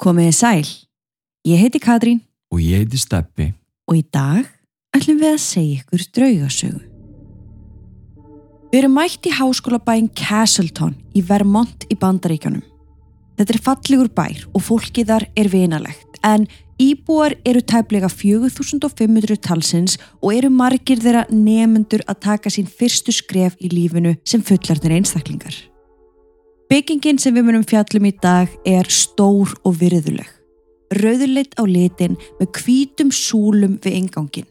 Komiði sæl. Ég heiti Katrín Og ég heiti Steppi. og í dag ætlum við að segja ykkur draugasögu. Við erum mætt í háskólabæinn Castleton í Vermont í Bandaríkanum. Þetta er fallegur bær og fólkið þar er vinalegt en íbúar eru tæplega 4500 talsins og eru margir þeirra nefnendur að taka sín fyrstu skref í lífinu sem fullarnir einstaklingar. Byggingin sem við munum fjallum í dag er stór og virðuleg. Rauðurleitt á litin með hvítum súlum við ingangin.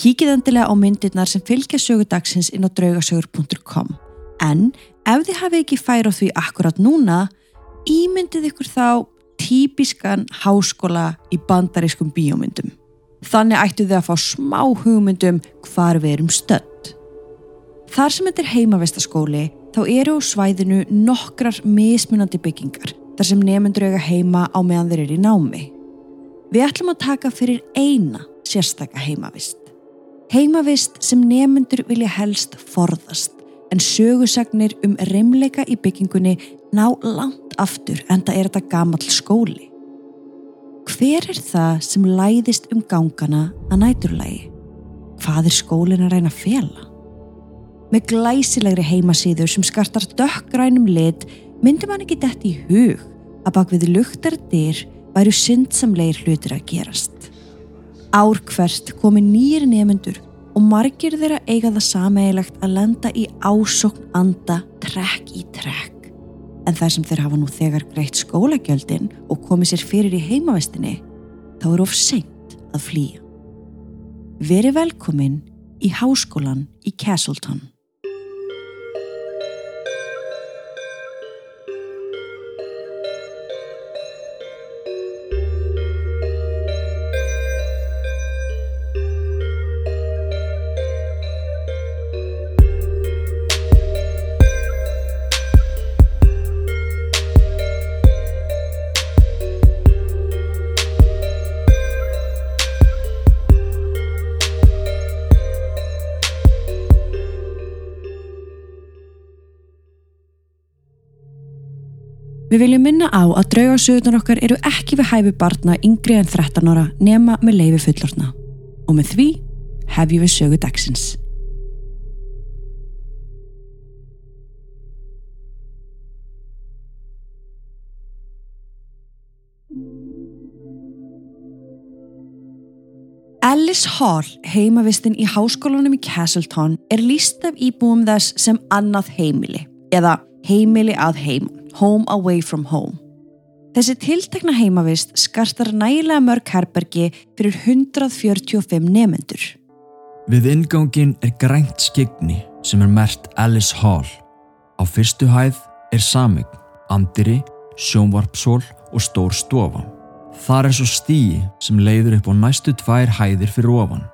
Kíkið endilega á myndirnar sem fylgja sögudagsins inn á draugasögur.com en ef þið hafið ekki færa því akkurat núna, ímyndið ykkur þá típiskan háskóla í bandarískum bíómyndum. Þannig ættu þið að fá smá hugmyndum hvar við erum stödd. Þar sem þetta er heimavistaskóli þá eru á svæðinu nokkrar mismunandi byggingar þar sem nefnendur eiga heima á meðan þeir eru í námi. Við ætlum að taka fyrir eina sérstaka heimavist. Heimavist sem nefnendur vilja helst forðast en sögusagnir um reymleika í byggingunni ná langt aftur en það er þetta gamall skóli. Hver er það sem læðist um gangana að næturlægi? Hvað er skólin að reyna að fela? Með glæsilegri heimasíður sem skartar dökkrænum lit myndi man ekki dætt í hug að bak við luktar dyr væru syndsamlegir hlutir að gerast. Ár hvert komi nýjir nefnendur og margir þeirra eiga það sameigilegt að lenda í ásokn anda trekk í trekk. En þar sem þeir hafa nú þegar greitt skólagjöldin og komið sér fyrir í heimavestinni, þá er of seint að flýja. Veri velkomin í háskólan í Castleton. Við viljum minna á að draugasögunar okkar eru ekki við hæfi barna yngri en 13 ára nema með leifi fullorna. Og með því hefjum við sögu dagsins. Alice Hall, heimavistin í háskólanum í Castleton, er líst af íbúum þess sem annað heimili, eða heimili að heimann Home Away From Home. Þessi tiltekna heimavist skartar nægilega mörg herbergi fyrir 145 nefendur. Við ingangin er grænt skegni sem er mert Alice Hall. Á fyrstu hæð er samegn, andiri, sjónvarpsól og stór stofa. Þar er svo stíi sem leiður upp á næstu tvær hæðir fyrir ofan.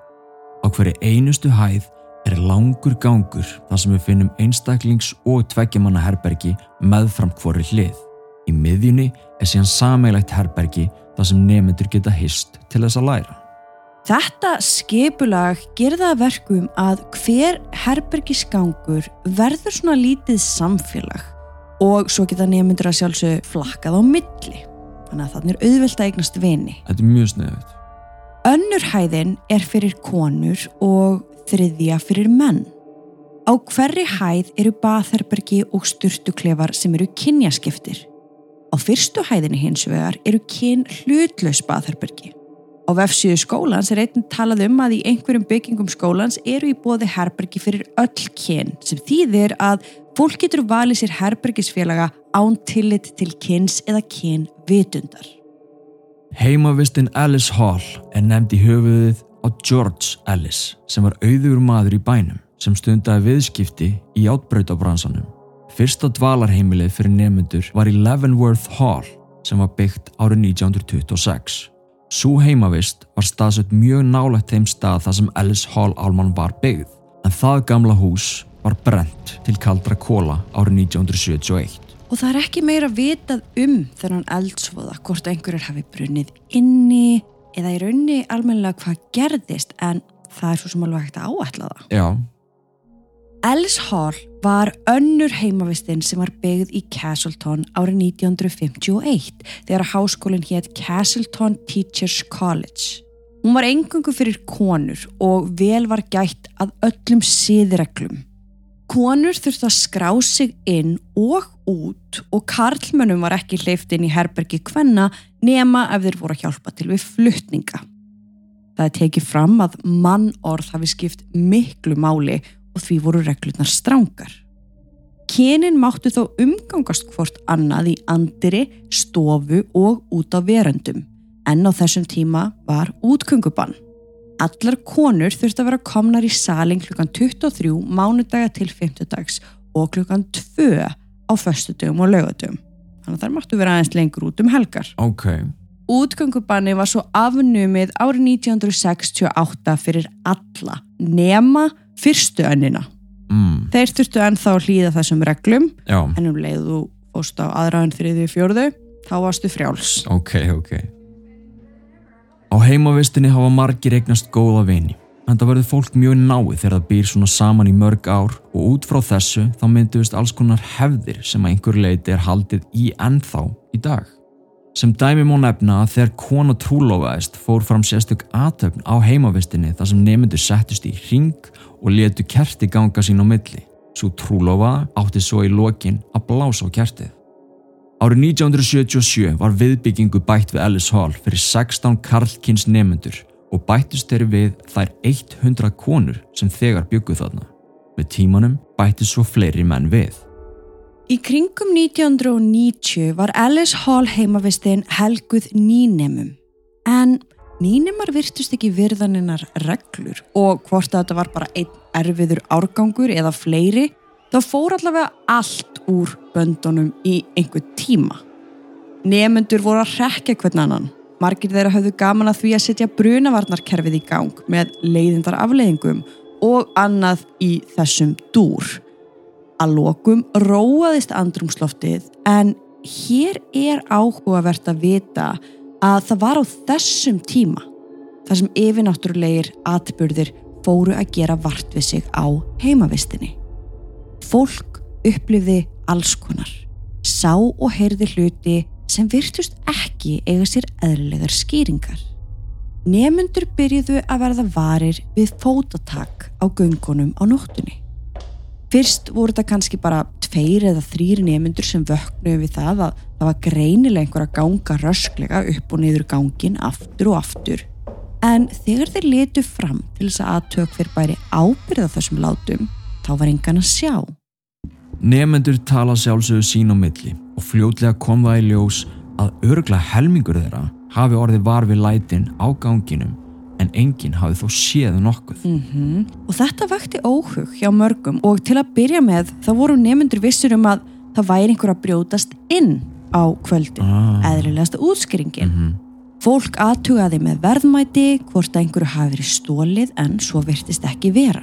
Á hverju einustu hæð er langur gangur þar sem við finnum einstaklings- og tveggjamanna herbergi meðfram hvori hlið. Í miðjunni er síðan sameilagt herbergi þar sem nefnendur geta hist til þess að læra. Þetta skipulag gerða verkum að hver herbergisgangur verður svona lítið samfélag og svo geta nefnendur að sjálfsög flakkað á milli. Þannig að þannig er auðvelt að eignast vini. Þetta er mjög sniðut. Önnur hæðin er fyrir konur og þriðja fyrir menn. Á hverri hæð eru baðherbergi og sturtuklefar sem eru kynjaskiptir. Á fyrstu hæðinni hins vegar eru kyn hlutlaus baðherbergi. Á vefsíðu skólans er einn talað um að í einhverjum byggingum skólans eru í bóði herbergi fyrir öll kyn sem þýðir að fólk getur valið sér herbergisfélaga án tillit til kyns eða kyn vitundar. Heimavistin Alice Hall er nefnd í höfuðið á George Ellis sem var auðugur maður í bænum sem stundaði viðskipti í átbrautabransanum. Fyrsta dvalarheimilið fyrir nefnendur var í Leavenworth Hall sem var byggt árið 1926. Sú heimavist var staðsett mjög nálægt þeim stað þar sem Ellis Hall álmann var byggð en það gamla hús var brent til kaldra kóla árið 1971. Og það er ekki meira vitað um þennan eldsvoða hvort einhverjur hafi brunnið inni eða í raunni almennilega hvað gerðist en það er svo sem alveg hægt að áætla það. Já, Alice Hall var önnur heimavistinn sem var byggð í Castleton árið 1951 þegar háskólinn hétt Castleton Teachers College. Hún var engungu fyrir konur og vel var gætt að öllum siðreglum. Konur þurfti að skrá sig inn og út og karlmönnum var ekki hleyft inn í herbergi hvenna nema ef þeir voru að hjálpa til við fluttninga. Það er tekið fram að mannorð hafi skipt miklu máli og því voru reglurnar strángar. Kynin máttu þó umgangast hvort annað í andiri, stofu og út á veröndum en á þessum tíma var útgöngubann. Allar konur þurfti að vera komnar í salin klukkan 23 mánudaga til 50 dags og klukkan 2 á föstudögum og laugadögum. Þannig að þær máttu vera aðeins lengur út um helgar. Ok. Útgöngubanni var svo afnumið árið 1968 fyrir alla nema fyrstu önnina. Mm. Þeir þurftu ennþá að hlýða þessum reglum Já, en um leiðu fóst á aðraðan þriðju fjörðu þá varstu frjáls. ok, ok. Á heimavistinni hafa margir eignast góða vini. En það verður fólk mjög náið þegar það býr svona saman í mörg ár og út frá þessu þá mynduðist alls konar hefðir sem að einhver leiti er haldið í ennþá í dag. Sem dæmi má nefna að þegar kona trúlofaðist fór fram sérstök aðtöfn á heimavistinni þar sem nemyndur settust í ring og letu kerti ganga sín á milli. Svo trúlofaða átti svo í lokin að blása á kertið. Árið 1977 var viðbyggingu bætt við Ellis Hall fyrir 16 karlkins nemyndur og bættust þeirri við þær 100 konur sem þegar bygguð þarna. Með tímanum bættist svo fleiri menn við. Í kringum 1990 var Alice Hall heimavistinn helguð nýnemum en nýnemar virtust ekki virðaninnar reglur og hvort að þetta var bara einn erfiður árgangur eða fleiri þá fór allavega allt úr böndunum í einhver tíma. Nemendur voru að rekja hvern annan. Margir þeirra höfðu gaman að því að setja brunavarnarkerfið í gang með leiðindar afleiðingum og annað í þessum dúr. Að lokum róaðist andrumsloftið en hér er áhugavert að vita að það var á þessum tíma þar sem yfirnáttúrulegir atbyrðir fóru að gera vart við sig á heimavistinni. Fólk upplifði alls konar, sá og heyrði hluti sem virtust ekki eiga sér eðlilegar skýringar. Nemundur byrjuðu að verða varir við fótatak á göngunum á nóttunni. Fyrst voru þetta kannski bara tveir eða þrýri nemyndur sem vöknuðu við það að það var greinilega einhver að ganga rösklega upp og niður gangin aftur og aftur. En þegar þeir letu fram til þess að aðtök fyrir bæri ábyrða þessum látum, þá var engan að sjá. Nefendur tala sjálfsögðu sín á milli og fljótlega kom það í ljós að örgla helmingur þeirra hafi orðið var við lætin á ganginum en enginn hafi þó séð nokkuð. Mm Og þetta vakti óhug hjá mörgum og til að byrja með þá voru nefnundur vissur um að það væri einhver að brjótast inn á kvöldin, Ah. eðlilegasta útskýringin. Mhm. Fólk aðtugaði með verðmæti hvort að einhverju hafi verið stólið en svo virtist ekki vera.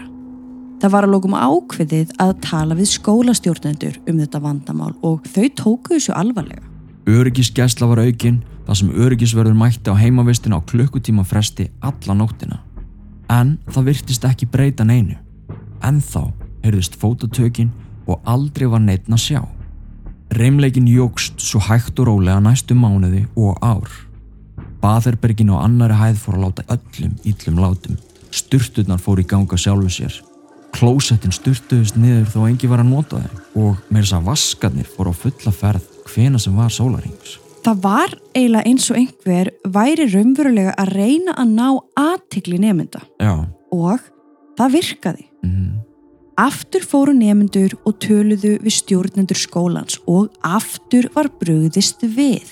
Það var að lókum ákveðið að tala við skólastjórnendur um þetta vandamál og þau tóku þessu alvarlega. Öryggisgæsla var aukin þar sem öryggisverður mætti á heimavistina á klukkutíma fresti alla nóttina. En það virtist ekki breyta neinu. En þá heyrðist fótatökin og aldrei var neitt að sjá. Reymleikin jógst svo hægt og rólega næstu mánuði og ár. Baðherbergin á annari hæð fór að láta öllum íllum látum. Sturturnar fór í ganga sjálfu sér. Klósettin sturtuðist niður þó engi var að nota þeim og með þess að vaskarnir fór á fulla ferð hvena sem var sólarings. Það var eiginlega eins og einhver væri raunverulega að reyna að ná aðtikli nefnda Já. og það virkaði. Mm. Aftur fóru nefnendur og töluðu við stjórnendur skólans og aftur var brugðist við.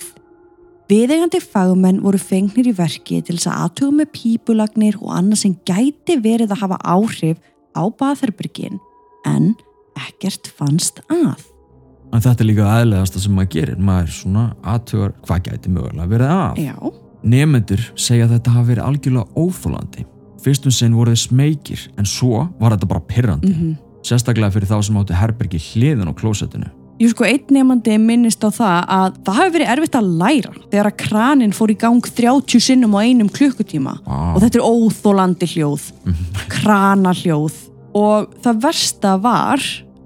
Viðegandi fagmenn voru fengnir í verki til þess að aðtuga með pípulagnir og annað sem gæti verið að hafa áhrif á baðherbyrgin en ekkert fannst að. En þetta er líka aðlegasta sem maður gerir. Maður svona aðtugar hvað gæti mögulega verið af. Já, Nefnendur segja að þetta hafi verið algjörlega óþólandi. Fyrstum sinn voru þeir smekir en svo var þetta bara pirrandi. mm Sérstaklega fyrir þá sem áttu herbergi hliðin á klósettinu. Jú sko, einn nefnandi minnist á það að það hafi verið erfitt að læra þegar að kranin fór í gang 30 sinnum á einum klukkutíma Vá. og þetta er óþólandi hljóð, kranahljóð og það versta var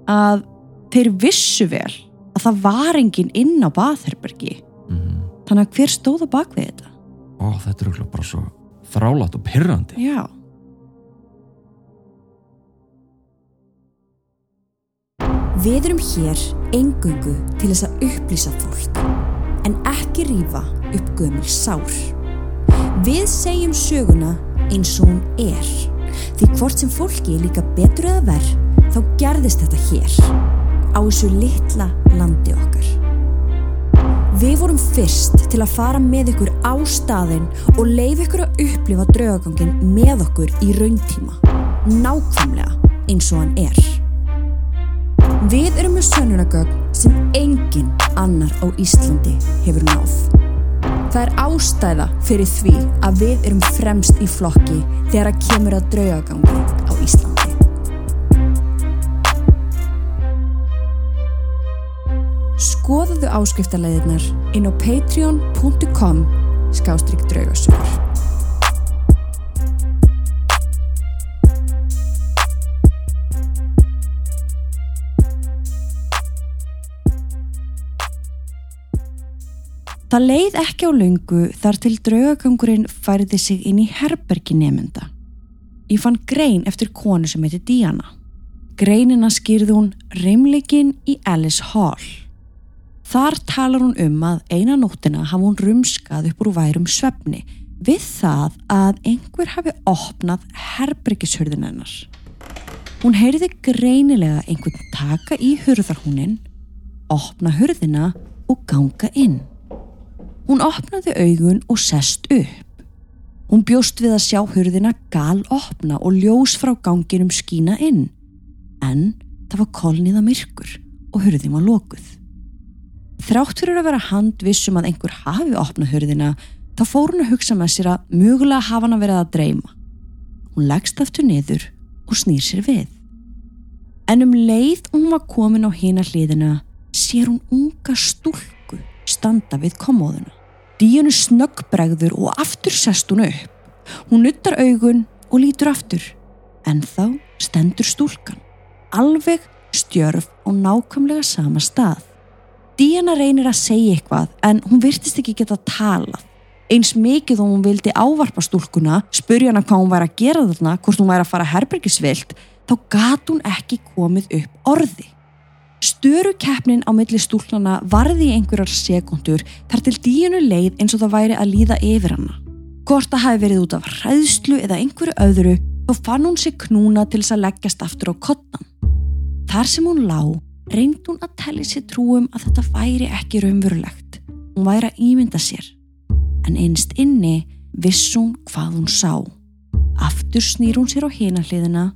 að þeir vissu vel að það var enginn inn á baðherbergi mm þannig að hver stóð á bakvið þetta? Ó, þetta er bara svo þrálat og pyrrandi. Já. Við erum hér engungu til þess að upplýsa fólk, en ekki rífa upp gömul sár. Við segjum söguna eins og hún er, því hvort sem fólki líka betur eða verð, þá gerðist þetta hér, á þessu litla landi okkar. Við vorum fyrst til að fara með ykkur á staðinn og leif ykkur að upplifa draugagangin með okkur í rauntíma, nákvæmlega eins og hann er. Við erum með sönnunagögn sem engin annar á Íslandi hefur náð. Það er ástæða fyrir því að við erum fremst í flokki þegar að kemur að draugagangi á Íslandi. Skoðuðu áskriftarleiðirnar inn á patreon.com skástrygg draugasögur. Það leið ekki á löngu þar til draugagangurinn færði sig inn í herbergi nefnda. Ég fann grein eftir konu sem heiti Diana. Greinina skýrði hún reymleikin í Alice Hall. Þar talar hún um að eina nóttina hafa hún rumskað upp úr værum svefni við það að einhver hafi opnað herbergishurðin hennar. Hún heyriði greinilega einhvern taka í hurðarhúnin, opna hurðina og ganga inn. Hún opnaði augun og sest upp. Hún bjóst við að sjá hurðina gal opna og ljós frá ganginum skína inn. En það var kolniða myrkur og hurðin var lokuð. Þrátt fyrir að vera handvissum að einhver hafi opnað hurðina, þá fór hún að hugsa með sér að mögulega hafa hann að verið að dreyma. Hún leggst aftur niður og snýr sér við. En um leið hún var komin á hina hliðina, sér hún unga stúlku standa við komóðuna. Díunu snöggbregður og aftur sest hún upp. Hún nuttar augun og lítur aftur. En þá stendur stúlkan. Alveg stjörf á nákvæmlega sama stað. Díana reynir að segja eitthvað en hún virtist ekki geta talað. Eins mikið og hún vildi ávarpa stúlkuna, spurja hana hvað hún væri að gera þarna, hvort hún væri að fara herbergisvilt, þá gat hún ekki komið upp orði. Störu keppnin á milli stúlnana varði einhverjar sekundur þar til díunu leið eins og það væri að líða yfir hana. Hvort það hafi verið út af hræðslu eða einhverju öðru, þá fann hún sig knúna til þess að leggjast aftur á kottan. Þar sem hún lá, reynd hún að telli sér trúum að þetta væri ekki raunverulegt. Hún væri að ímynda sér. En einst inni viss hún hvað hún sá. Aftur snýr hún sér á hina hliðina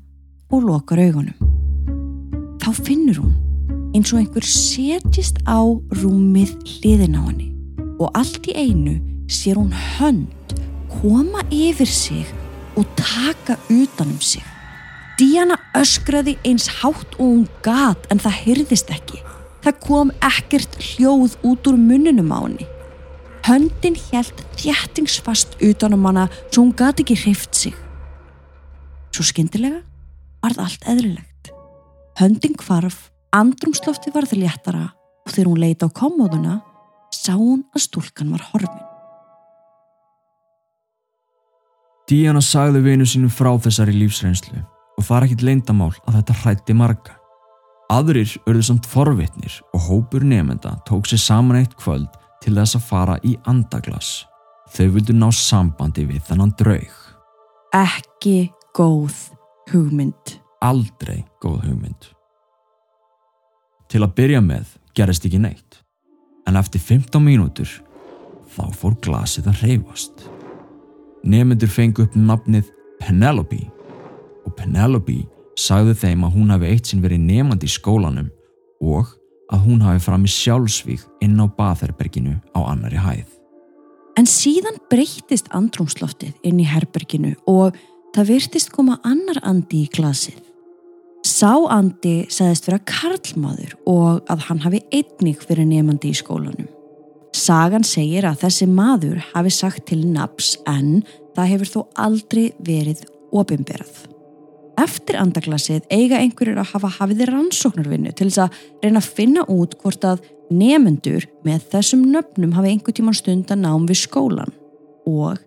og lokar augunum. Þá finnur hún eins og einhver setjist á rúmið hliðin á henni og allt í einu sér hún hönd koma yfir sig og taka utanum sig. Díana öskraði eins hátt og hún gat en það hyrðist ekki. Það kom ekkert hljóð út úr muninum á henni. Höndin hjælt þjættingsfast utanum hana svo hún gat ekki hrift sig. Svo skyndilega varð allt eðlilegt. Höndin kvarf Andrumslofti varð léttara og þegar hún leita á kommóðuna sá hún að stúlkan var horfin. Díana sagði vinu sínum frá þessari lífsreynslu og er ekkit leindamál að þetta hrætti marga. Aðrir örðu samt forvitnir og hópur nefnda tók sér saman eitt kvöld til þess að fara í andaglas. Þau vildu ná sambandi við þannan draug. Ekki góð hugmynd. Aldrei góð hugmynd. Til að byrja með gerist ekki neitt. En eftir 15 mínútur þá fór glasið að reyfast. Nefnendur fengu upp nafnið Penelope og Penelope sagði þeim að hún hafi eitt sinn verið nefnandi í skólanum og að hún hafi fram í sjálfsvík inn á baðherberginu á annari hæð. En síðan breytist andrumsloftið inn í herberginu og það virtist koma annar andi í glasið. Sá andi sagðist vera karlmaður og að hann hafi einnig fyrir nefandi í skólanum. Sagan segir að þessi maður hafi sagt til naps en það hefur þó aldrei verið ofinberað. eftir andaglasið eiga einhverjur að hafa hafiði rannsóknarvinnu til þess að reyna að finna út hvort að nefendur með þessum nöfnum hafi einhver tíman stund að nám við skólan og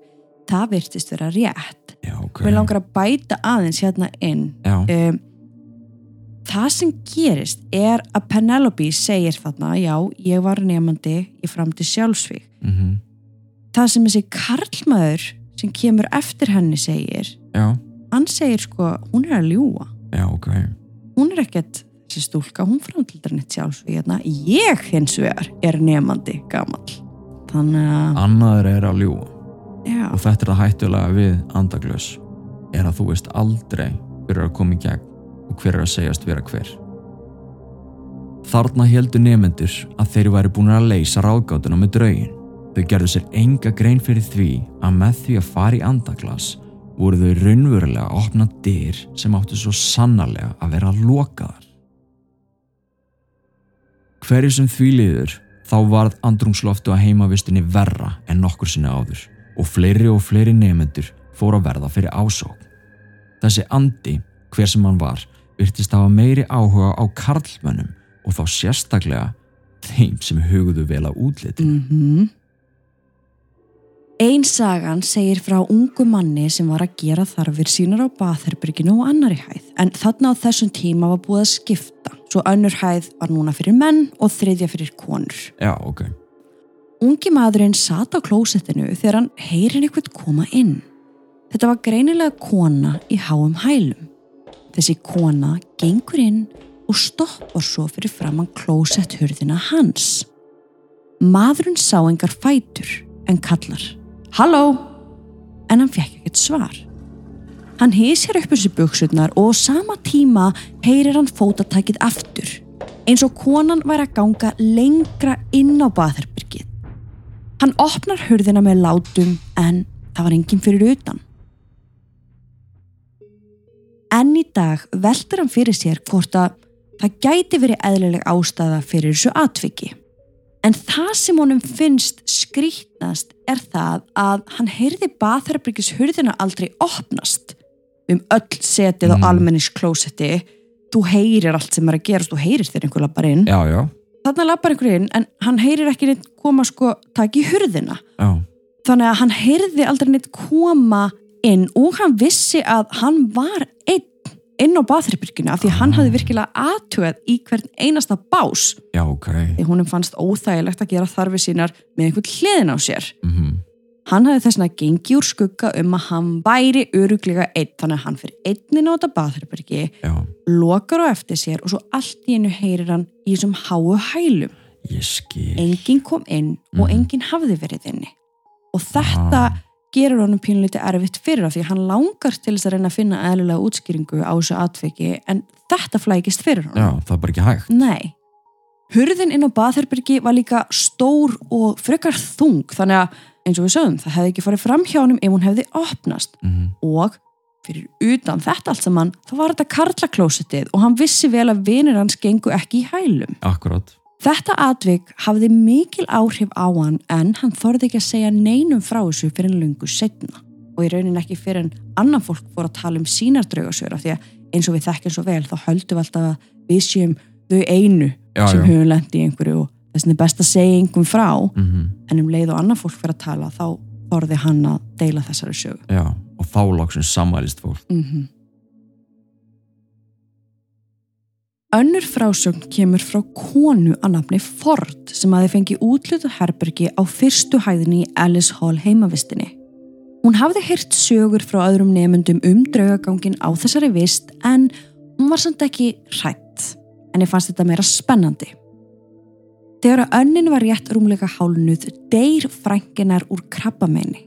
það virtist vera rétt. Já, ok. Mér langar að bæta aðeins hérna inn. Já, Um, það sem gerist er að Penelope segir þarna, já, ég var nefandi í framti sjálfsvík. mhm, Það sem þessi karlmaður sem kemur eftir henni segir, já, hann segir sko, hún er að ljúa. já, ok. Hún er ekkert þessi stúlka, hún framtildar neitt sjálfsvík hérna. Ég hins vegar er nefandi gamall. Þannig að, Annaður er að ljúa já, og þetta er það hættulega við andaglös er að þú veist aldrei er að koma í gegn og hver er að segjast vera hver. Þarna heldur nefendur að þeir væri búin að leysa ráðgátuna með draugin. Þau gerðu sér enga grein fyrir því að með því að fara í andaglas voru þau raunverulega að opna dyr sem áttu svo sannarlega að vera lokaðar. Hverju sem því liður þá varð andrungsloftu að heimavistinni verra en nokkur sinni áður og fleiri og fleiri nefendur fór að verða fyrir ásók. Þessi andi, hver sem hann var, virtist hafa meiri áhuga á karlmönnum og þá sérstaklega þeim sem huguðu vel á útlitinu. mhm. Ein sagan segir frá ungu manni sem var að gera þarfir sínar á bathherbyrginu og annari hæð en þarna á þessum tíma var búið að skipta svo önnur hæð var núna fyrir menn og þriðja fyrir konur. Já, ok. Ungi maðurinn sat á klósettinu þegar hann heyrir einhvern koma inn. Þetta var greinilega kona í háum hælum. Þessi kona gengur inn og stoppar svo fyrir framann klósetthurðina hans. Maðurinn sá engar fætur en kallar Halló! En hann fekk ekkert svar. Hann hísir upp þessi buksutnar og sama tíma heyrir hann fótatækið aftur eins og konan væri að ganga lengra inn á baðherbyrgið. Hann opnar hurðina með látum en það var enginn fyrir utan. Enn í dag veldur hann fyrir sér hvort að það gæti verið eðlileg ástæða fyrir þessu atviki. En það sem honum finnst skrítnast er það að hann heyrði baðherbyrgis hurðina aldrei opnast um öll setið Mm. á almenningsklósetti. Þú heyrir allt sem er að gerast, þú heyrir þegar einhver lappar inn Já, já, þarna lappar einhver inn en hann heyrir ekki neitt koma sko taka í hurðina já, þannig að hann heyrði aldrei neitt koma inn og hann vissi að hann var einn inn á bathryrbyrginu af því að hann Ah. hafði virkilega aðtugað í hvern einasta bás já, ok. því húnum fannst óþægilegt að gera þarfi sínar með einhvern hliðin á sér Mm hann hafði þess að gengi úr skugga um að hann væri öruglega einn þannig að hann fyrir einnin á þetta bathryrbyrgi Já, lokar á eftir sér og svo allt í einu heyrir hann í þessum háu hælum enginn kom inn og Mhm. enginn hafði verið inni og þetta Ah. Gerur honum pínlítið erfitt fyrir af því hann langar til þess að reyna að finna eðlilega útskýringu á þessu atviki en þetta flækist fyrir honum. Já, það er bara ekki hægt. Nei. Hurðin inn á baðherbyrgi var líka stór og frekar þung þannig að eins og við sögum það hefði ekki farið fram hjá honum ef hún hefði opnast. Mm og fyrir utan þetta allt saman þá var þetta karlaklósettið og hann vissi vel að vinir hans gengu ekki í hælum. Akkurát. Þetta atvik hafði mikil áhrif á hann en hann þorði ekki að segja neinum frá þessu fyrir en lungu setna og í raunin ekki fyrir en annan fólk fór að tala um sínar draugasögur af því að eins og við þekkjum svo vel þá höldum við alltaf að við séum þau einu Já, sem höfum lendi í einhverju og þess er best að segja einhverjum frá. Mm en um leið og annan fólk fyrir að tala þá þorði hann að deila þessari sögu. Já, og þá loksins samvælist fólk. Mm Önnur frásögn kemur frá konu að nafni Ford sem aði fengið útlutu herbergi á fyrstu hæðinni í Alice Hall heimavistinni. Hún hafði heyrt sögur frá öðrum nefndum um draugagangin á þessari vist en hún var samt ekki hrætt. En ég fannst þetta meira spennandi. Þegar að önnin var rétt rúmleika hálnuð deyr frænginar úr krabbamenni.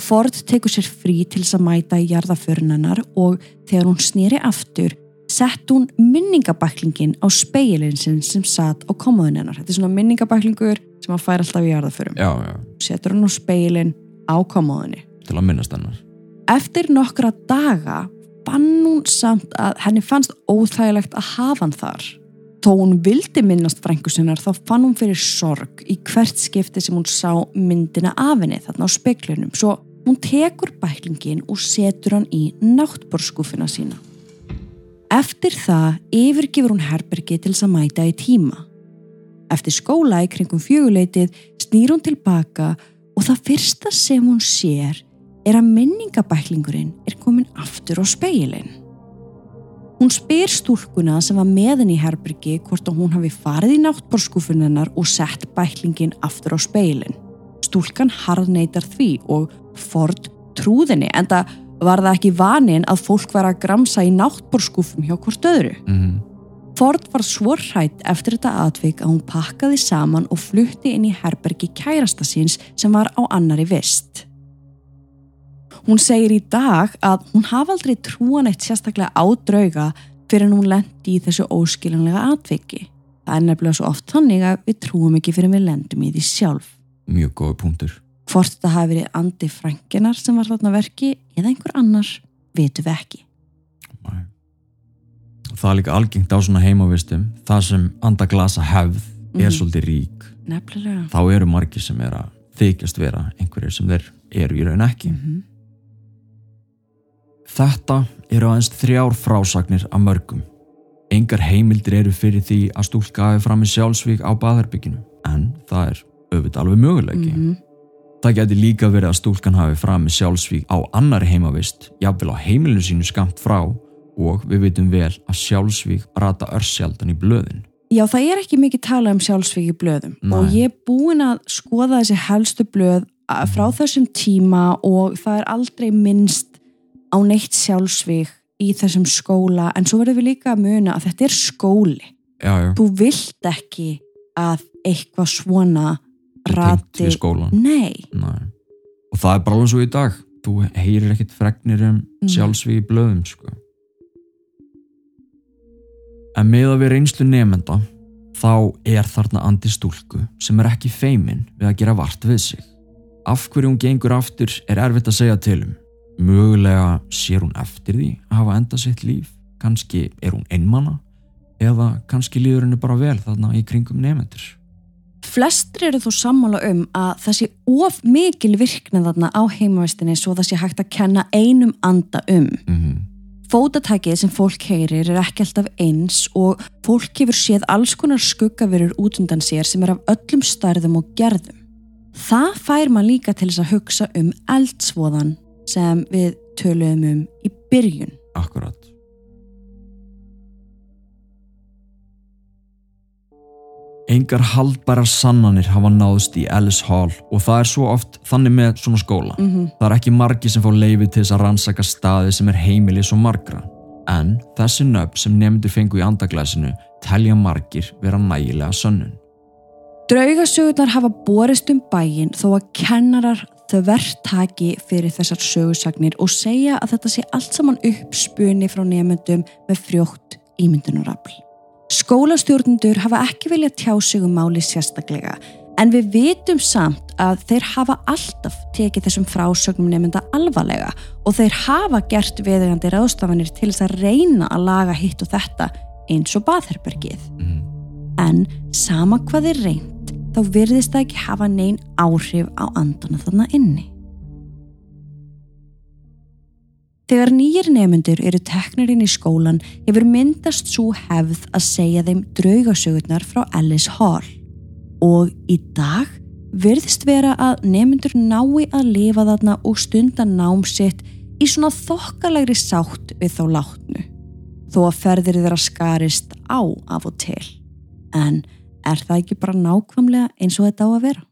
Ford tekur sér frí til þess að mæta í jarðaförunennar og þegar hún snýri aftur sett hún minningabæklingin á speilin sinn sem satt á komoðunennar. Þetta er svona minningabæklingur sem hann fær alltaf í jarðaförum. Já, já, Setur hann á speilin á komoðunni. til að minnast hennar. Eftir nokkra daga fann hún samt að henni fannst óþægilegt að hafa hann þar. Þó hún vildi minnast frængu sinnar þá fann hún fyrir sorg í hvert skipti sem hún sá myndina af henni þarna á speiklunum. Svo Hún tekur bæklingin og setur hann í náttborskúfina sína. Eftir það yfirgifur hún herbergi til þess að mæta í tíma. Eftir skóla í kringum fjöguleitið snýr hún tilbaka og það fyrsta sem hún sér er að minningabæklingurinn er komin aftur á speilin. Hún spyr stúlkuna sem var með henni í herbergi hvort að hún hafi farið í náttborskúfunennar og sett bæklingin aftur á speilin. Stúlkan harðneitar því og Ford trúðinni en það var það ekki vanin að fólk var að gramsa í náttborskúfum hjá hvort öðru. mm Ford var svo hrætt eftir þetta atvik að hún pakkaði saman og flutti inn í herbergi kærasta síns sem var á annari vist. Hún segir í dag að hún hafa aldrei trúan eitt sérstaklega á drauga fyrir en hún lendi í þessu óskiljanlega atviki. Það er nefnilega svo oft þannig að við trúum ekki fyrir við lendum í því sjálf. Mjög góði punktur. Hvort þetta hafi verið Andi Frankinar sem var þarna verki eða einhver annar, vitum við ekki. Nei. Það er líka algengt á svona heimavistum það sem andaglasa hefð er Mhm. svolítið rík Nefnilega. þá eru margir sem er að þykjast vera einhverjir sem þeir eru í raun ekki Mhm. Þetta eru aðeins þrjár frásagnir af mörgum Engar heimildir eru fyrir því að stúlka hafi fram í sjálfsvík á baðherbygginu en það er auðvitað alveg möguleiki Mhm. Það geti líka verið að stúlkan hafi fram í sjálfsvík á annari heimavist jafnvel á heimilinu sínu skamt frá og við vitum vel að sjálfsvík rata örsjaldan í blöðin. Já, það er ekki mikið talað um sjálfsvík í blöðum. Nei. og ég er búin að skoða þessi helstu blöð að- frá þessum tíma og það er aldrei minnst á neitt sjálfsvík í þessum skóla. En svo verðum við líka að muna að þetta er skóli. Já, já, Þú vilt ekki að eitthvað svona rati... við skólan Nei, Nei. og það er bara alveg svo í dag. Þú heyrir ekkit fregnir um Nei. sjálfsvík í blöðum sko. en með að við reynslu nefnda þá er þarna andi stúlku sem er ekki feimin við að gera vart við sig. Af hverju hún gengur aftur er erfitt að segja til um. Mögulega sér hún eftir því að hafa enda sitt líf. Kannski er hún einmana eða kannski líður henni bara vel þarna í kringum nefnendur flestir eru þó sammála um að það sé of mikil virknið þarna á heimavistinni svo það sé hægt að kenna einum anda um. mm Fótatækið sem fólk heyrir er ekki alltaf eins og fólk hefur séð alls konar skuggaverur út undan sér sem er af öllum stærðum og gerðum. Það fær maður líka til þess að hugsa um eldsvoðan sem við töluðum um í byrjun. Akkurat Engar haldbærar sannanir hafa náðst í Ellis Hall og það er svo oft þannig með svona skóla. Mm -hmm. Það er ekki margi sem fá leifi til þess að rannsaka staði sem er heimili svo margra. En þessi nöfn sem nefndu fengu í andaglæsinu telja margir vera nægilega sönnun. Draugasögurnar hafa borist um bæin þó að kennarar þvert taki fyrir þessar sögursagnir og segja að þetta sé allt saman uppspunni frá nefndum með frjótt ímyndunarafl. Skólastjórnendur hafa ekki viljað tjá sig um máli sérstaklega en við vitum samt að þeir hafa alltaf tekið þessum frásögnum nefnda alvarlega og þeir hafa gert viðegandi ráðstafanir til þess að reyna að laga hitt og þetta eins og baðherbergið. Mm. En sama hvað er reynd, þá virðist það ekki hafa neyn áhrif á andana þarna inni. Þegar nýjir nefnendur eru teknir inn í skólan hefur myndast svo hefð að segja þeim draugasögurnar frá Alice Hall. Og í dag virðist vera að nefnendur nái að lifa þarna og stunda nám sitt í svona þokkalegri sátt við þá látnu. Þó að ferðir þeirra skarist á af og til. En er það ekki bara nákvæmlega eins og þetta á að vera?